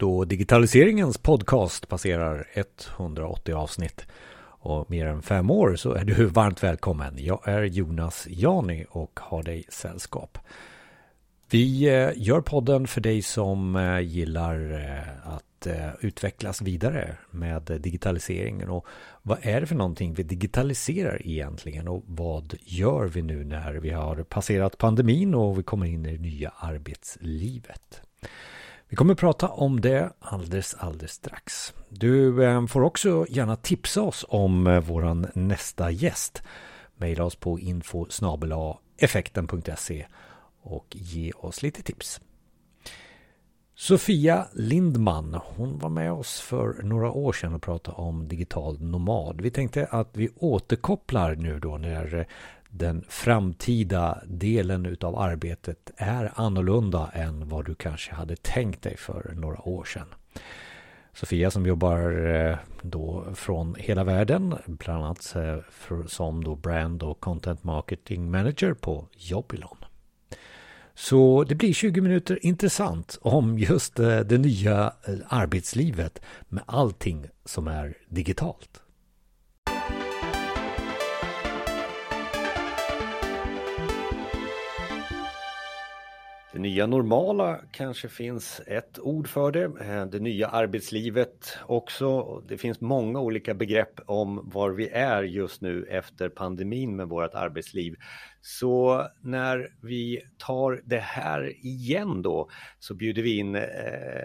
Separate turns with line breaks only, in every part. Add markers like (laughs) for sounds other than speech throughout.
då digitaliseringens podcast passerar 180 avsnitt och mer än fem år så är du varmt välkommen. Jag är Jonas Jani och har dig sällskap. Vi eh, gör podden för dig som eh, gillar eh, att utvecklas vidare med digitaliseringen och vad är det för någonting vi digitaliserar egentligen och vad gör vi nu när vi har passerat pandemin och vi kommer in i det nya arbetslivet? Vi kommer att prata om det alldeles, alldeles strax. Du eh, får också gärna tipsa oss om eh, våran nästa gäst. Maila oss på info effekten.se och ge oss lite tips. Sofia Lindman, hon var med oss för några år sedan och pratade om digital nomad. Vi tänkte att vi återkopplar nu då när den framtida delen utav arbetet är annorlunda än vad du kanske hade tänkt dig för några år sedan. Sofia som jobbar eh, då från hela världen, bland annat eh, som då brand och content marketing manager på Jobilon. Så det blir 20 minuter intressant om just eh, det nya arbetslivet med allting som är digitalt. Det nya normala kanske finns ett ord för det. Eh, det nya arbetslivet också. Det finns många olika begrepp om var vi är just nu efter pandemin med vårt arbetsliv. Så när vi tar det här igen då så bjuder vi in eh,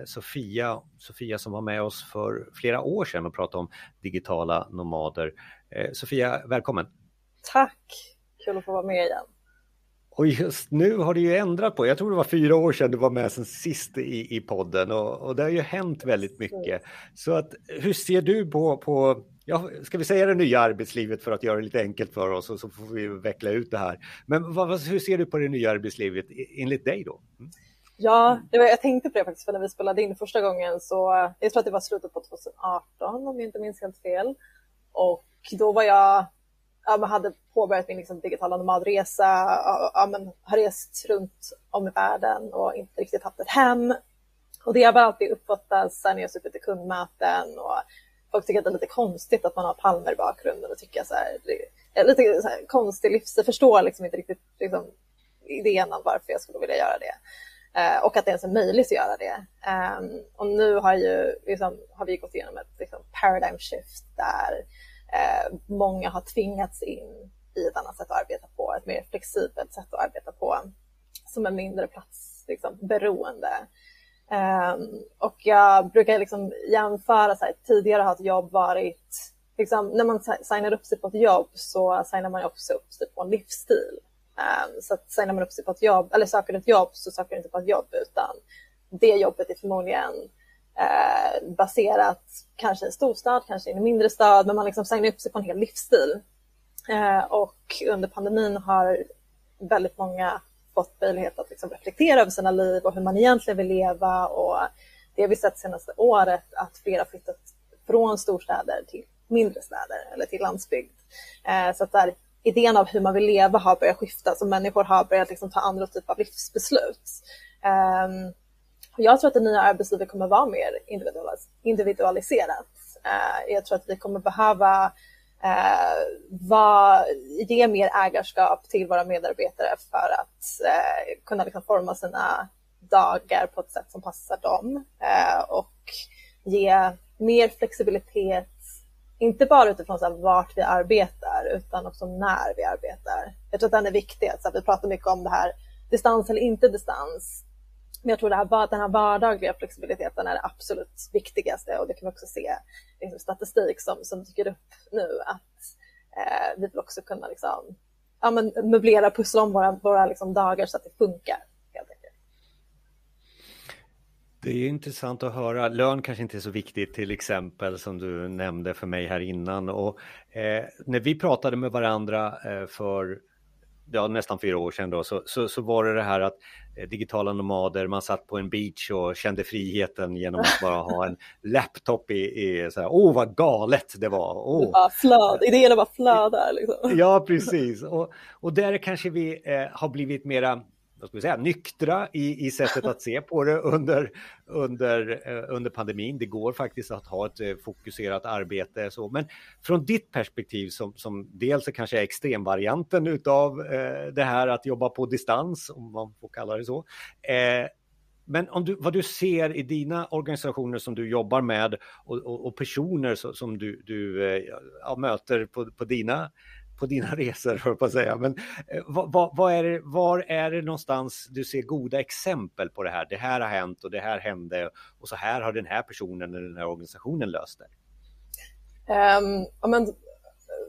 Sofia, Sofia som var med oss för flera år sedan och pratade om digitala nomader. Eh, Sofia, välkommen!
Tack! Kul att få vara med igen.
Och just nu har det ju ändrat på. Jag tror det var fyra år sedan du var med sen sist i, i podden och, och det har ju hänt väldigt mycket. Så att, hur ser du på, på ja, ska vi säga det nya arbetslivet för att göra det lite enkelt för oss och så får vi veckla ut det här. Men vad, hur ser du på det nya arbetslivet enligt dig då? Mm.
Ja, det var, jag tänkte på det faktiskt för när vi spelade in första gången så jag tror att det var slutet på 2018 om jag inte minns helt fel. Och då var jag ja, men hade påbörjat min liksom, digitala nomadresa, ja, men, har rest runt om i världen och inte riktigt haft ett hem. Och det har väl alltid uppfattats när jag suttit i kundmöten och folk tycker att det är lite konstigt att man har palmer i bakgrunden och tycker så här, det är lite så här, konstig livsstil, förstår liksom inte riktigt liksom, idén om varför jag skulle vilja göra det. Eh, och att det ens är möjligt att göra det. Eh, och nu har, ju, liksom, har vi gått igenom ett liksom, paradigm shift där eh, många har tvingats in i ett annat sätt att arbeta på, ett mer flexibelt sätt att arbeta på, som är mindre platsberoende. Liksom, um, och jag brukar liksom jämföra, så här, tidigare har ett jobb varit, liksom, när man signar upp sig på ett jobb så signar man också upp sig på en livsstil. Um, så att signar man upp sig på ett jobb, eller söker ett jobb så söker du inte på ett jobb utan det jobbet är förmodligen eh, baserat kanske i en storstad, kanske i en mindre stad, men man liksom signar upp sig på en hel livsstil. Eh, och under pandemin har väldigt många fått möjlighet att liksom reflektera över sina liv och hur man egentligen vill leva. Och det har vi sett senaste året att flera har flyttat från storstäder till mindre städer eller till landsbygd. Eh, så att där, idén av hur man vill leva har börjat skifta, så människor har börjat liksom ta andra typer av livsbeslut. Um, jag tror att det nya arbetslivet kommer vara mer individualiserat. Eh, jag tror att vi kommer behöva eh, ge mer ägarskap till våra medarbetare för att eh, kunna liksom forma sina dagar på ett sätt som passar dem eh, och ge mer flexibilitet, inte bara utifrån så här, vart vi arbetar utan också när vi arbetar. Jag tror att den är viktig. Så vi pratar mycket om det här distans eller inte distans. Men jag tror det här, den här vardagliga flexibiliteten är det absolut viktigaste och det kan vi också se liksom, statistik som, som dyker upp nu att eh, vi vill också kunna liksom, ja, men, möblera, pussla om våra, våra liksom, dagar så att det funkar.
Det är intressant att höra. Lön kanske inte är så viktigt till exempel som du nämnde för mig här innan. Och, eh, när vi pratade med varandra eh, för ja, nästan fyra år sedan då, så, så, så, var det det här att eh, digitala nomader, man satt på en beach och kände friheten genom att bara ha en (laughs) laptop i, i så här, åh oh, vad galet det var. Oh.
Bara flöd, idéerna bara flödar. Liksom.
Ja, precis. Och, och där kanske vi eh, har blivit mera vad ska vi säga, nyktra i, i sättet att se på det under, under, eh, under pandemin. Det går faktiskt att ha ett eh, fokuserat arbete. Så. Men från ditt perspektiv som, som dels är kanske extremvarianten utav eh, det här att jobba på distans, om man får kalla det så. Eh, men om du, vad du ser i dina organisationer som du jobbar med och, och, och personer som, som du, du eh, ja, möter på, på, dina, på dina resor, för att säga. Men eh, vad, vad, är det, var är det någonstans du ser goda exempel på det här? Det här har hänt och det här hände och så här har den här personen eller den här organisationen löst det.
Um, ja, men,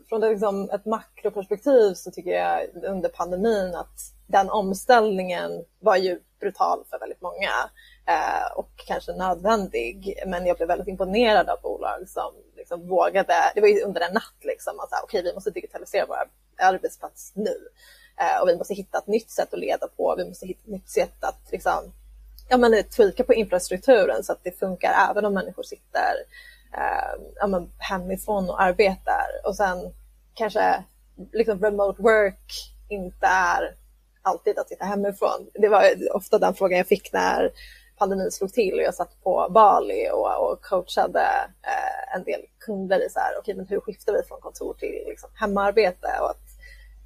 från det, liksom, ett makroperspektiv så tycker jag under pandemin att den omställningen var ju brutal för väldigt många eh, och kanske nödvändig. Men jag blev väldigt imponerad av bolag som liksom vågade, det var ju under en natt, liksom, att okej, okay, vi måste digitalisera vår arbetsplats nu. Eh, och vi måste hitta ett nytt sätt att leda på, vi måste hitta ett nytt sätt att liksom, ja, men, eh, tweaka på infrastrukturen så att det funkar även om människor sitter eh, ja, men, hemifrån och arbetar. Och sen kanske liksom remote work inte är alltid att sitta hemifrån. Det var ofta den frågan jag fick när pandemin slog till och jag satt på Bali och, och coachade eh, en del kunder i så här, okay, men hur skiftar vi från kontor till liksom, hemarbete? Och att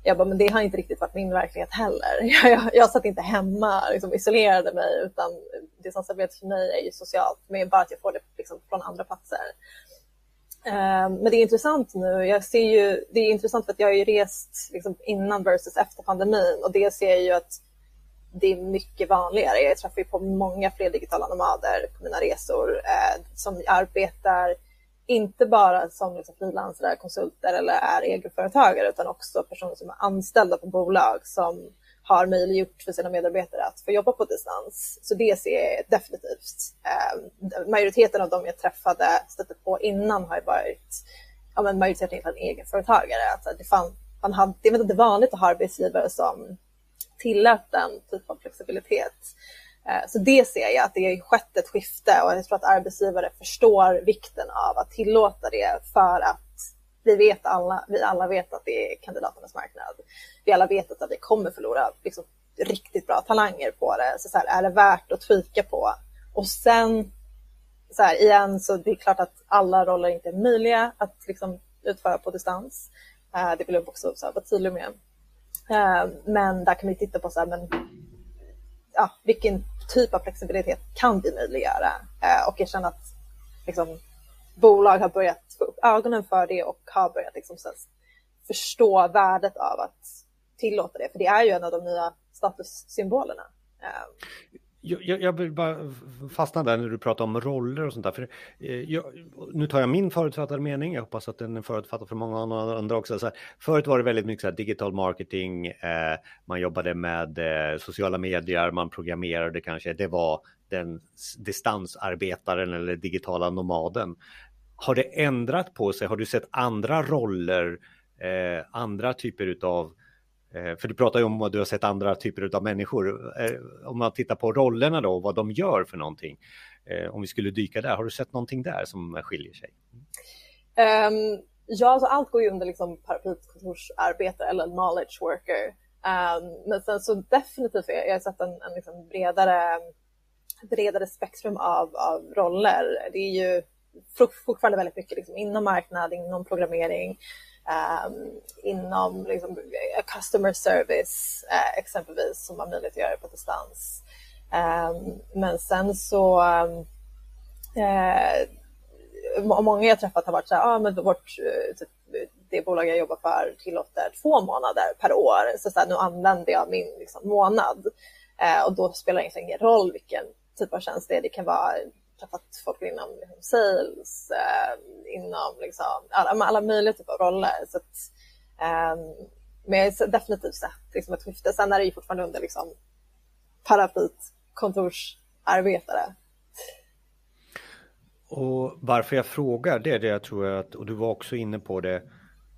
jag bara, men det har inte riktigt varit min verklighet heller. (laughs) Jag, jag, jag satt inte hemma och liksom, isolerade mig utan distansarbete för mig är ju socialt, men bara att jag får det liksom, från andra platser. Ehm, men det är intressant nu. Jag ser ju, det är intressant för att jag har ju rest liksom innan versus efter pandemin och det ser jag ju att det är mycket vanligare. Jag träffar ju på många fler digitala nomader på mina resor eh, som arbetar inte bara som liksom frilansare, konsulter eller är egenföretagare utan också personer som är anställda på bolag som har möjliggjort för sina medarbetare att få jobba på distans. Så det ser jag definitivt. Eh, majoriteten av dem jag träffade, stötte på innan har ju varit ja, men majoriteten egenföretagare. Alltså det, fan, man hade, det är inte vanligt att ha arbetsgivare som tillät den typ av flexibilitet. Eh, så det ser jag att det har skett ett skifte och jag tror att arbetsgivare förstår vikten av att tillåta det för att vi vet alla, vi alla vet att det är kandidaternas marknad. Vi alla vet att vi kommer förlora liksom, riktigt bra talanger på det. Så, så här, är det värt att tweaka på? Och sen, så här, igen, så det är klart att alla roller inte är möjliga att liksom, utföra på distans. Eh, det vill jag också så här, vara tydlig med. Eh, men där kan vi titta på så här, men, ja, vilken typ av flexibilitet kan vi möjliggöra? Eh, och jag känner att liksom, bolag har börjat få upp ögonen för det och har börjat liksom förstå värdet av att tillåta det. För det är ju en av de nya statussymbolerna.
Eh, jag, jag, vill bara fastna där när du pratar om roller och sånt där. För eh, jag, nu tar jag min förutfattade mening, jag hoppas att den är förutfattad för många andra också. Så här, förut var det väldigt mycket så här, digital marketing, eh, man jobbade med eh, sociala medier, man programmerade kanske, det var den distansarbetaren eller digitala nomaden. Har det ändrat på sig? Har du sett andra roller, eh, andra typer utav Eh, för du pratar ju om att du har sett andra typer av människor. Eh, om man tittar på rollerna då, vad de gör för någonting. Eh, om vi skulle dyka där, har du sett någonting där som skiljer sig?
Um, ja, alltså allt går ju under liksom paraplyet eller knowledge worker. Um, men sen så definitivt, jag har sett en, en liksom bredare, bredare spektrum av, av roller. Det är ju fortfarande väldigt mycket liksom inom marknad, inom programmering, um, inom liksom, eh, customer service uh, exempelvis som man möjlighet att göra på distans. Um, men sen så um, uh, många jag träffat har varit så här, ah, men vårt, typ, det bolag jag jobbar för tillåter två månader per år. Så, så här, nu använder jag min liksom, månad. Uh, och då spelar det egentligen ingen roll vilken typ av tjänst det är. Det kan vara träffat folk inom liksom, sales, eh, inom liksom, alla, alla möjliga typer av roller. Så att, eh, men jag har definitivt sett liksom, ett skifte. Sen är det ju fortfarande under liksom, paraplyt kontorsarbetare.
Och varför jag frågar det är det jag tror att, och du var också inne på det,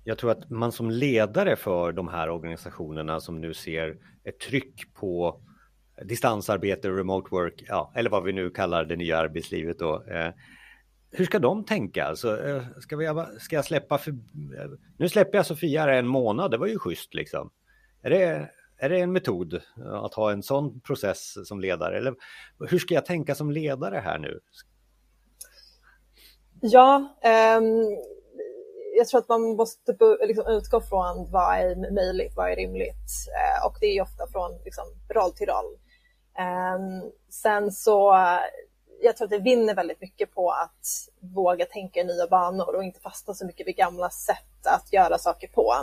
jag tror att man som ledare för de här organisationerna som nu ser ett tryck på distansarbete, remote work, ja, eller vad vi nu kallar det nya arbetslivet då. Eh, hur ska de tänka? Alltså, eh, ska, vi, ska jag släppa för, eh, Nu släpper jag Sofia här en månad, det var ju schysst liksom. Är det, är det en metod att ha en sån process som ledare? Eller hur ska jag tänka som ledare här nu?
Ja, um, jag tror att man måste liksom utgå från vad är möjligt, vad är rimligt uh, och det är ofta från liksom, roll till roll. Ehm, sen så, jag tror att vi vinner väldigt mycket på att våga tänka i nya banor och inte fastna så mycket vid gamla sätt att göra saker på.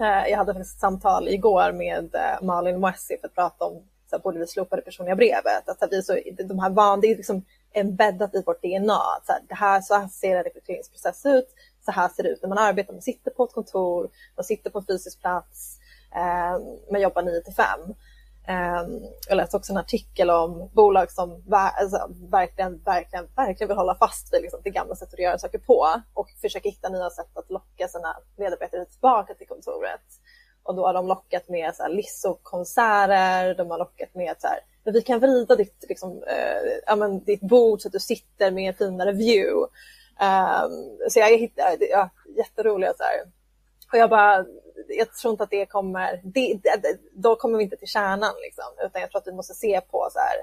Ehm, jag hade faktiskt ett samtal igår med eh, Malin Moessi för att prata om så här, borde vi slopa det personliga brevet? Att, att vi så, de här van, det är liksom embeddat i vårt DNA. Att så här, det här, så här ser en rekryteringsprocess ut, så här ser det ut när man arbetar. Man sitter på ett kontor, man sitter på en fysisk plats, eh, man jobbar 9 till 5. Ehm, jag läste också en artikel om bolag som alltså, verkligen, verkligen, verkligen vill hålla fast vid liksom, det gamla sättet att göra saker på och försöka hitta nya sätt att locka sina medarbetare tillbaka till kontoret. Och då har de lockat med så här, lissokonserter, de har lockat med så här, men vi kan vrida ditt, liksom, eh, ja, men, ditt bord så att du sitter med en finare view. Um, så jag hittade ja, jätteroliga så här. Och jag bara, jag tror inte att det kommer, det, det, då kommer vi inte till kärnan liksom, utan jag tror att vi måste se på så här,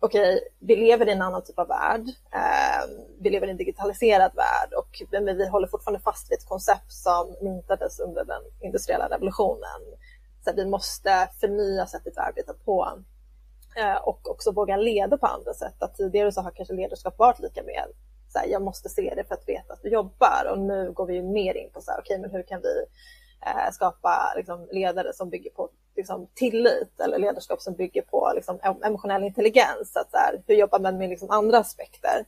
okej, okay, vi lever i en annan typ av värld. Eh, vi lever i en digitaliserad värld och men vi håller fortfarande fast vid ett koncept som myntades under den industriella revolutionen. Så vi måste förnya sättet att arbeta på eh, och också våga leda på andra sätt. Att tidigare så har kanske ledarskap varit lika med så här, jag måste se det för att veta att du jobbar och nu går vi mer in på så här, okej, okay, men hur kan vi eh, skapa liksom, ledare som bygger på liksom, tillit eller ledarskap som bygger på liksom, emotionell intelligens. Att, så här, hur jobbar man med liksom, andra aspekter?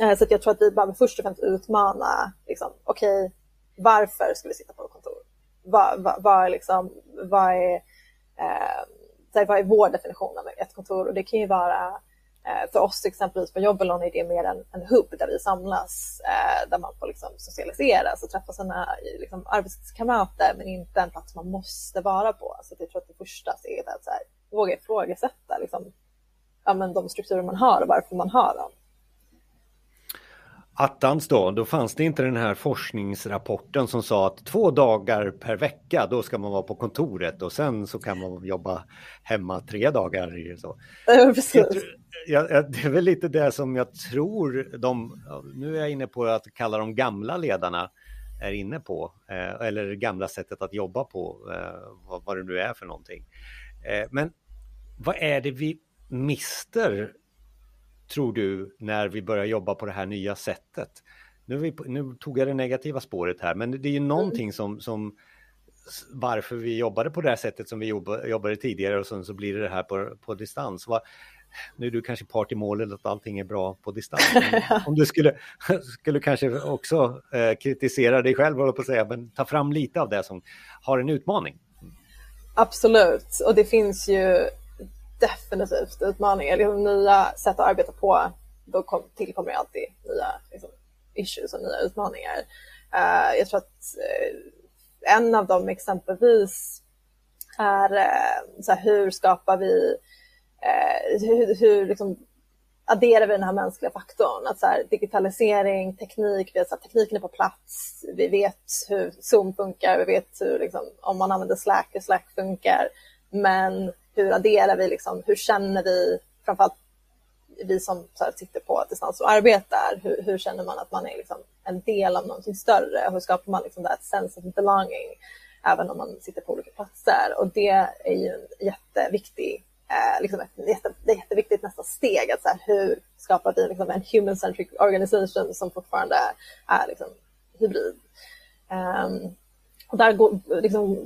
Eh, så att jag tror att vi behöver först och främst utmana, liksom, okej, okay, varför ska vi sitta på ett kontor? Vad, vad, vad är, liksom, vad, är, eh, vad är vår definition av ett kontor? Och det kan ju vara Eh, Eh, för oss exempelvis på Jobelon är det mer en, en hubb där vi samlas, eh, där man får liksom socialiseras och träffa sina liksom, arbetskamrater, men inte en plats man måste vara på. Så jag tror att det första steget är att så här, våga ifrågasätta liksom, ja, men de strukturer man har och varför man har dem
attans då, då fanns det inte den här forskningsrapporten som sa att två dagar per vecka, då ska man vara på kontoret och sen så kan man jobba hemma tre dagar. Så.
Ja, precis.
Jag, jag, det är väl lite det som jag tror de, nu är jag inne på att kalla de gamla ledarna, är inne på, eh, eller det gamla sättet att jobba på, eh, vad, vad det nu är för någonting. Eh, men vad är det vi mister tror du, när vi börjar jobba på det här nya sättet? Nu, vi, nu tog jag det negativa spåret här, men det är ju mm. någonting som, som varför vi jobbade på det här sättet som vi jobbade tidigare och sen så blir det det här på, på distans. Vad, nu är du kanske part i målet att allting är bra på distans. (laughs) Om du skulle, skulle kanske också eh, kritisera dig själv, på att säga, men ta fram lite av det som har en utmaning.
Absolut, och det finns ju definitivt utmaningar. Liksom, nya sätt att arbeta på, då kom, tillkommer alltid nya liksom, issues och nya utmaningar. Uh, jag tror att uh, en av dem exempelvis är uh, så här, hur skapar vi, hur, hur liksom, adderar vi den här mänskliga faktorn? Att så här, digitalisering, teknik, vi så här, tekniken är på plats, vi vet hur Zoom funkar, vi vet hur, liksom, om man använder Slack, hur Slack funkar, men hur adderar vi, liksom, hur känner vi, framförallt vi som så här, sitter på distans och arbetar, hur, hur, känner man att man är liksom, en del av någonting större? Hur skapar man liksom, that sense of belonging även om man sitter på olika platser? Och det är ju en jätteviktig, eh, liksom ett, jätte, det är jätteviktigt nästa steg, att så här, hur skapar vi liksom, en human-centric organisation som fortfarande är liksom, hybrid? Um, och där går, liksom,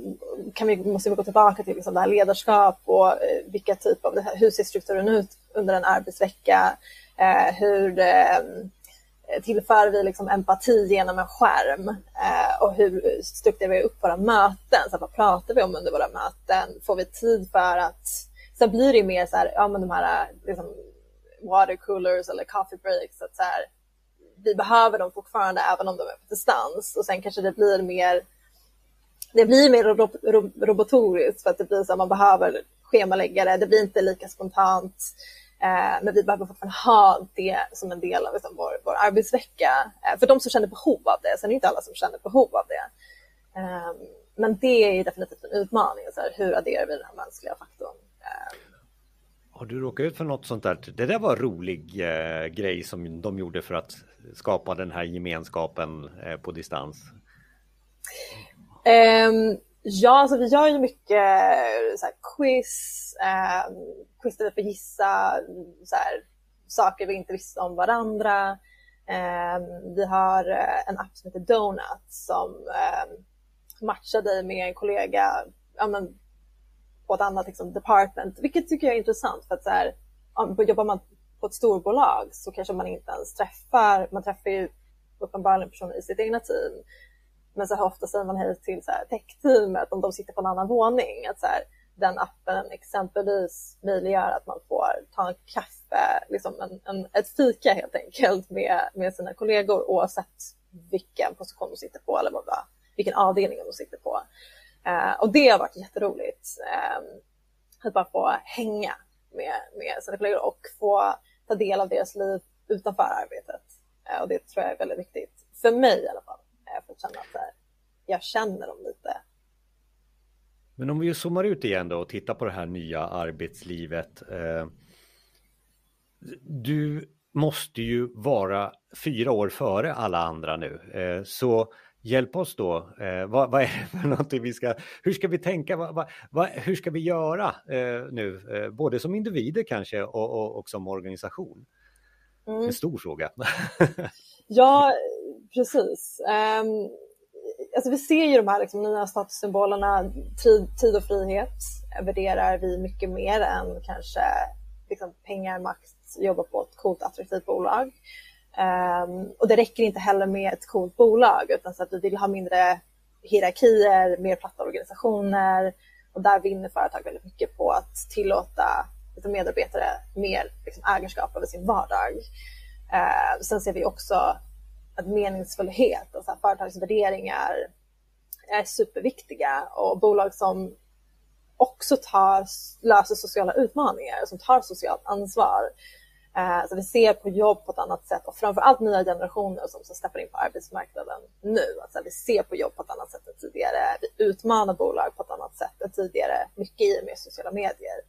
kan vi, måste vi gå tillbaka till liksom det här ledarskap och eh, vilka typ av, det här, hur ser strukturen ut under en arbetsvecka? Eh, hur eh, tillför vi liksom empati genom en skärm? Eh, och hur strukturerar vi upp våra möten? Så vad pratar vi om under våra möten? Får vi tid för att... Sen blir det mer så här, ja men de här eh, liksom, water coolers eller coffee breaks. Att så här, vi behöver dem fortfarande även om de är på distans. Och sen kanske det blir mer det blir mer rob rob robotoriskt för att det blir så att man behöver schemalägga det. Det blir inte lika spontant. Eh, men vi behöver fortfarande ha det som en del av liksom, vår, vår arbetsvecka. Eh, för de som känner behov av det. Sen är det inte alla som känner behov av det. Eh, men det är definitivt en utmaning. Så här, hur adderar vi den här mänskliga faktorn? Ehm.
Har du råkat ut för något sånt där? Det där var en rolig eh, grej som de gjorde för att skapa den här gemenskapen eh, på distans.
Um, ja, alltså vi gör ju mycket eh, så här, quiz, um, quiz där vi får gissa mm, så här, saker vi inte visste om varandra. Um, vi har eh, en app som heter Donut som um, matchar dig med en kollega ja, men, på ett annat liksom, department, vilket tycker jag är intressant för att så här, jobbar man på ett storbolag så kanske man inte ens träffar, man träffar ju uppenbarligen personer i sitt egna team. Men så här, ofta säger man hej till så här, tech-teamet om de sitter på en annan våning. Att så här, den appen exempelvis möjliggör att man får ta en kaffe, liksom en, en, ett fika helt enkelt med, med sina kollegor oavsett vilken position de sitter på eller vad, vilken avdelning de sitter på. Eh, och det har varit jätteroligt. eh, att bara få hänga med, med sina kollegor och få ta del av deras liv utanför arbetet. Eh, och det tror jag är väldigt viktigt. För mig i alla fall. För att känna att här, jag känner dem lite.
Men om vi zoomar ut igen då och tittar på det här nya arbetslivet. du måste ju vara fyra år före alla andra nu. så Hjälp oss då. Eh, vad, vad, är det för någonting vi ska, hur ska vi tänka, vad, vad, hur ska vi göra eh, nu, eh, både som individer kanske och, och, och som organisation? Mm. En stor fråga. (laughs)
ja, precis. Um, alltså vi ser ju de här liksom, nya statussymbolerna, tid, tid och frihet värderar vi mycket mer än kanske liksom, pengar, makt, jobba på ett coolt attraktivt bolag. Um, och det räcker inte heller med ett coolt bolag utan så att vi vill ha mindre hierarkier, mer platta organisationer och där vinner företag väldigt mycket på att tillåta medarbetare mer liksom, ägarskap över sin vardag. Uh, sen ser vi också att meningsfullhet och så här, företagsvärderingar är superviktiga och bolag som också tar, löser sociala utmaningar, som tar socialt ansvar eh, så vi ser på jobb på ett annat sätt och framförallt nya generationer som, som steppar in på arbetsmarknaden nu. Alltså vi ser på jobb på ett annat sätt än tidigare. Vi utmanar bolag på ett annat sätt än tidigare, mycket i och med sociala medier.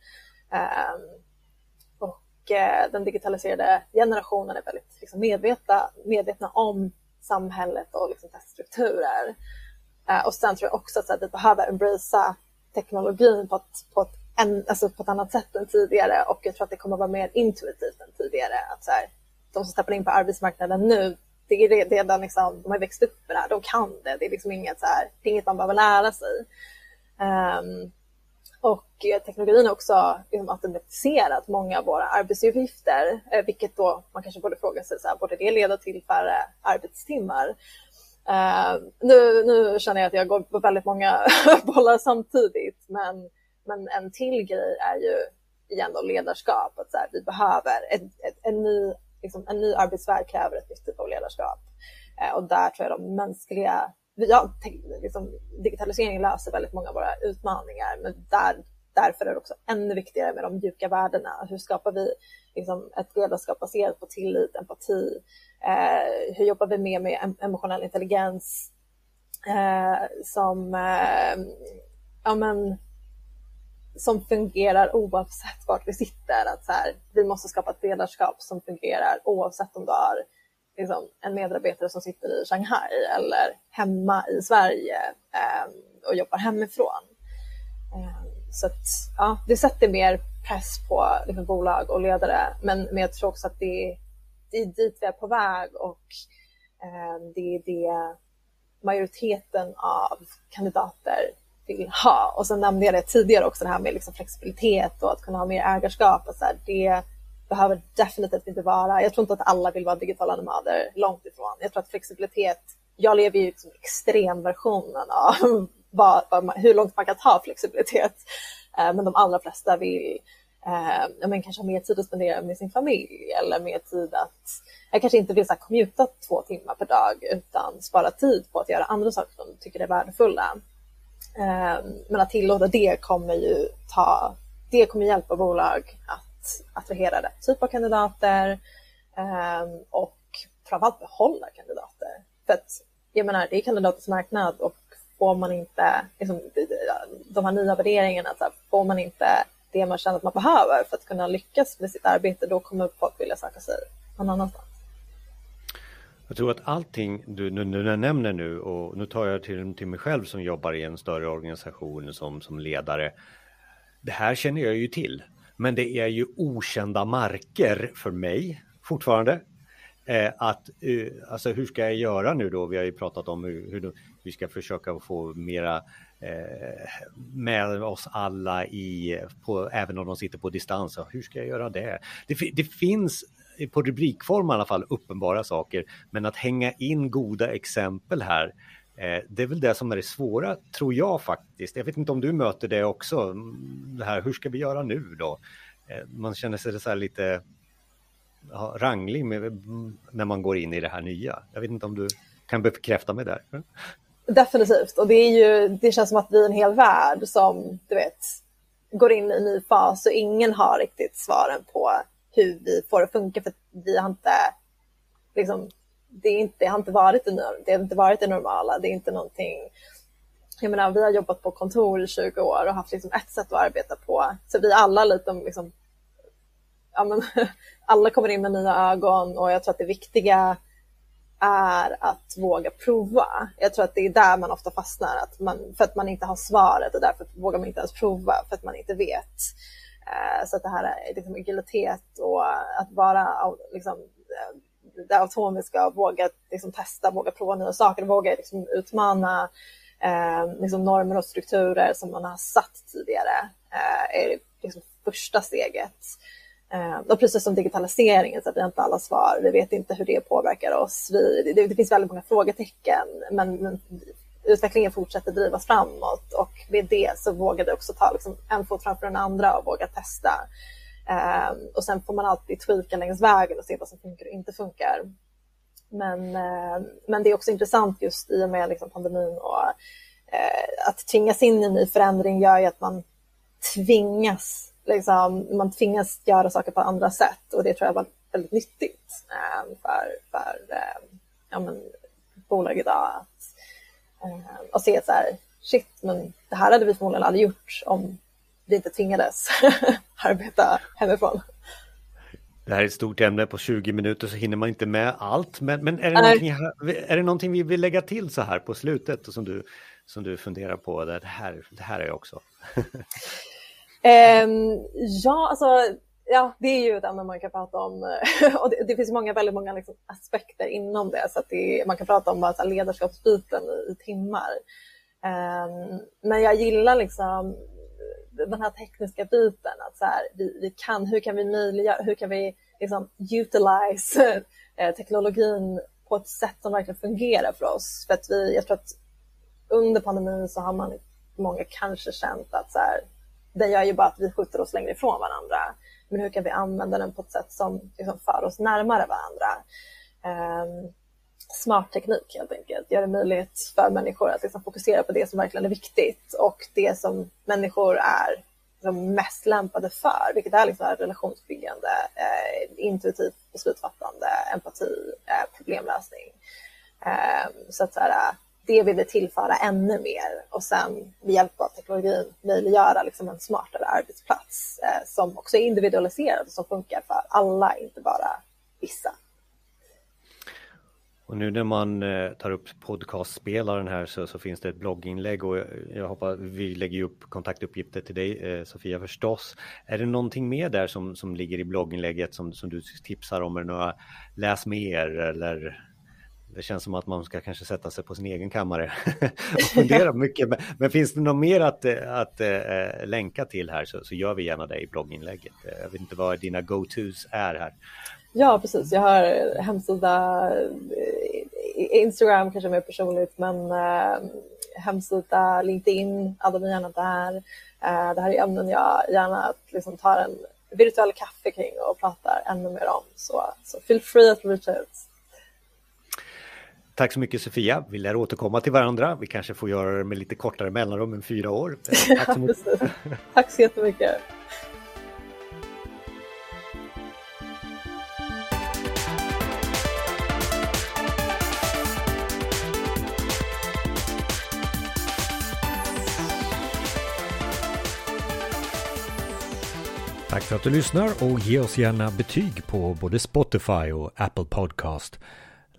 Ehm, den digitaliserade generationen är väldigt liksom, medvetna, medvetna om samhället och liksom, dess strukturer. Eh, och sen tror jag också att vi behöver embracea teknologin på ett, på ett en, alltså på ett annat sätt än tidigare och jag tror att det kommer att vara mer intuitivt än tidigare. Att så här, de som steppar in på arbetsmarknaden nu, det är redan liksom, de har växt upp med det här, de kan det. Det är liksom inget, så här, det inget man behöver lära sig. Um, och eh, teknologin har också liksom, automatiserat många av våra arbetsuppgifter, eh, vilket då man kanske borde fråga sig, så här, borde det leda till färre arbetstimmar? Uh, nu, nu känner jag att jag går på väldigt många (laughs) bollar samtidigt, men men en till grej är ju igen då ledarskap. Att så här, vi behöver ett, ett, en, ny, liksom, en ny arbetsvärld kräver ett nytt typ av ledarskap. Eh, och där tror jag de mänskliga, ja, liksom, digitaliseringen löser väldigt många av våra utmaningar, men där, därför är det också ännu viktigare med de mjuka värdena. Hur skapar vi liksom, ett ledarskap baserat på tillit, empati? Eh, hur jobbar vi mer med emotionell intelligens? Eh, som eh, ja, men, som fungerar oavsett vart vi sitter. Att så här, vi måste skapa ett ledarskap som fungerar oavsett om du har liksom, en medarbetare som sitter i Shanghai eller hemma i Sverige eh, och jobbar hemifrån. Eh, så att, ja, det sätter mer press på liksom, bolag och ledare, men, men jag tror också att det, det är dit vi är på väg och eh, det är det majoriteten av kandidater vill ha. Och sen nämnde jag det tidigare också, det här med liksom flexibilitet och att kunna ha mer ägarskap. Och så här, det behöver definitivt inte vara, jag tror inte att alla vill vara digitala nomader, långt ifrån. Jag tror att flexibilitet, jag lever ju liksom extremversionen av (laughs) vad, vad hur långt man kan ta flexibilitet. Eh, men de allra flesta vill eh, men kanske ha mer tid att spendera med sin familj eller mer tid att jag kanske inte vill så här, commuta två timmar per dag utan spara tid på att göra andra saker som de tycker är värdefulla. Eh, men att tillåta det kommer ju ta, det kommer hjälpa bolag att attrahera rätt typ av kandidater ehm, och framförallt behålla kandidater. För att jag menar, det är kandidaters marknad och får man inte liksom, de här nya värderingarna, så här, får man inte det man känner att man behöver för att kunna lyckas med sitt arbete, då kommer folk vilja söka sig någon annanstans.
Jag tror att allting du nu, du nämner nu och nu tar jag till, till mig själv som jobbar i en större organisation som, som ledare. Det här känner jag ju till, men det är ju okända marker för mig fortfarande. Eh, att, eh, alltså hur ska jag göra nu då? Vi har ju pratat om hur, hur vi ska försöka få mera eh, med oss alla i, på, även om de sitter på distans. Hur ska jag göra det? Det, det finns eh, på rubrikform i alla fall uppenbara saker, men att hänga in goda exempel här Eh, det är väl det som är det svåra, tror jag faktiskt. Jag vet inte om du möter det också, mm, det här, hur ska vi göra nu då? Eh, man känner sig så lite ja, ranglig med, mm, när man går in i det här nya. Jag vet inte om du kan bekräfta mig där? Mm.
Definitivt, och det, är ju, det känns som att vi är en hel värld som du vet går in i en ny fas och ingen har riktigt svaren på hur vi får det att funka för vi har inte liksom, det, är inte, det, har inte varit det, det har inte varit det normala. Det är inte någonting jag menar, vi har jobbat på kontor i 20 år och haft liksom ett sätt att arbeta på. Så vi alla lite liksom, ja, men, (laughs) alla kommer in med nya ögon och jag tror att det viktiga är att våga prova. Jag tror att det är där man ofta fastnar, att man, för att man inte har svaret och därför vågar man inte ens prova för att man inte vet. Eh, så att det här är liksom agilitet och att vara liksom, eh, det automiska, våga liksom testa, våga prova nya saker, våga liksom utmana eh, liksom normer och strukturer som man har satt tidigare eh, är liksom första steget. Eh, och precis som digitaliseringen, så att vi har inte alla svar, vi vet inte hur det påverkar oss. Vi, det, det finns väldigt många frågetecken, men, men utvecklingen fortsätter drivas framåt och med det så vågar du också ta liksom en fot framför den andra och våga testa. Ehm, och sen får man alltid tweaka längs vägen och se vad som funkar och inte funkar. Men, ehm, men det är också intressant just i och med liksom pandemin och eh, att tvingas in i en ny förändring gör ju att man tvingas, liksom, man tvingas göra saker på andra sätt och det tror jag var väldigt nyttigt ehm, för, för ja, men, bolag idag Eh, och se så här, shit, men det här hade vi förmodligen aldrig gjort om vi inte tvingades (laughs) arbeta hemifrån.
Det här är ett stort ämne, på 20 minuter så hinner man inte med allt. Men, men är, det någonting, är det någonting vi vill lägga till så här på slutet och som du, som du funderar på? Det här, det här är jag också.
um, (laughs) ja, alltså ja, det är ju ett ämne man kan prata om. (laughs) Och det, det finns många, väldigt många liksom aspekter inom det. Så att det, man kan prata om bara ledarskapsbyten i, i timmar. Um, men jag gillar liksom den här tekniska biten. Att så här, vi, vi kan, hur kan vi möjliggöra, hur kan vi liksom utilize eh, teknologin på ett sätt som verkligen fungerar för oss? För att vi, jag tror att under pandemin så har man många kanske känt att så här, det gör ju bara att vi skjuter oss längre ifrån varandra men hur kan vi använda den på ett sätt som liksom för oss närmare varandra? Um, smart teknik helt enkelt, gör det möjligt för människor att liksom fokusera på det som verkligen är viktigt och det som människor är liksom mest lämpade för, vilket är liksom relationsbyggande, eh, intuitivt beslutsfattande, empati, eh, problemlösning. Eh, så att så här, det vill vi tillföra ännu mer och sen med hjälp av teknologin möjliggöra liksom en smartare arbetsplats eh, som också är individualiserad och som funkar för alla, inte bara vissa.
Och nu när man eh, tar upp podcastspelaren här så, så, finns det ett blogginlägg och jag hoppas vi lägger upp kontaktuppgifter till dig eh, Sofia förstås. Är det någonting mer där som, som ligger i blogginlägget som, som du tipsar om? Är några läs mer eller det känns som att man ska kanske sätta sig på sin egen kammare (laughs) och fundera (laughs) mycket. Men, men, finns det något mer att, att äh, länka till här så, så, gör vi gärna det i blogginlägget. Jag vet inte vad dina go-tos är här.
Ja, precis. Jag har hemsida, Instagram kanske mer personligt, men äh, hemsida, LinkedIn, adda mig gärna där. Det här är ämnen jag gärna liksom tar en virtuell kaffe kring och pratar ännu mer om. Så, så feel free att reach out.
Tack så mycket Sofia. Vi lär återkomma till varandra. Vi kanske får göra det med lite kortare mellanrum än fyra år. (laughs)
Tack så mycket. Tack så jättemycket.
Tack för att du lyssnar och ge oss gärna betyg på både Spotify och Apple Podcast.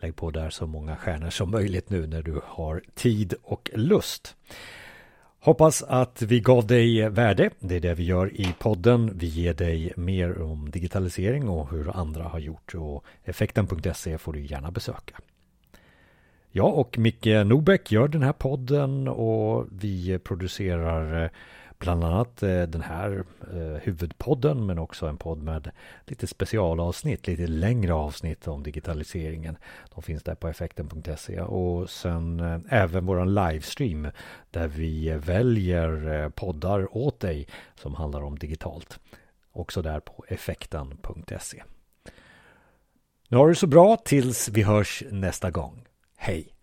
Lägg på där så många stjärnor som möjligt nu när du har tid och lust. Hoppas att vi gav dig värde. Det är det vi gör i podden. Vi ger dig mer om digitalisering och hur andra har gjort och effekten.se får du gärna besöka. Jag och Micke Norbeck gör den här podden och vi producerar eh, bland annat eh, den här eh, huvudpodden men också en podd med lite specialavsnitt, lite längre avsnitt om digitaliseringen. De finns där på effekten.se och sen eh, även våran livestream där vi väljer poddar åt dig som handlar om digitalt. Också där på effekten.se. Nu har du så bra tills vi hörs nästa gång. Hej!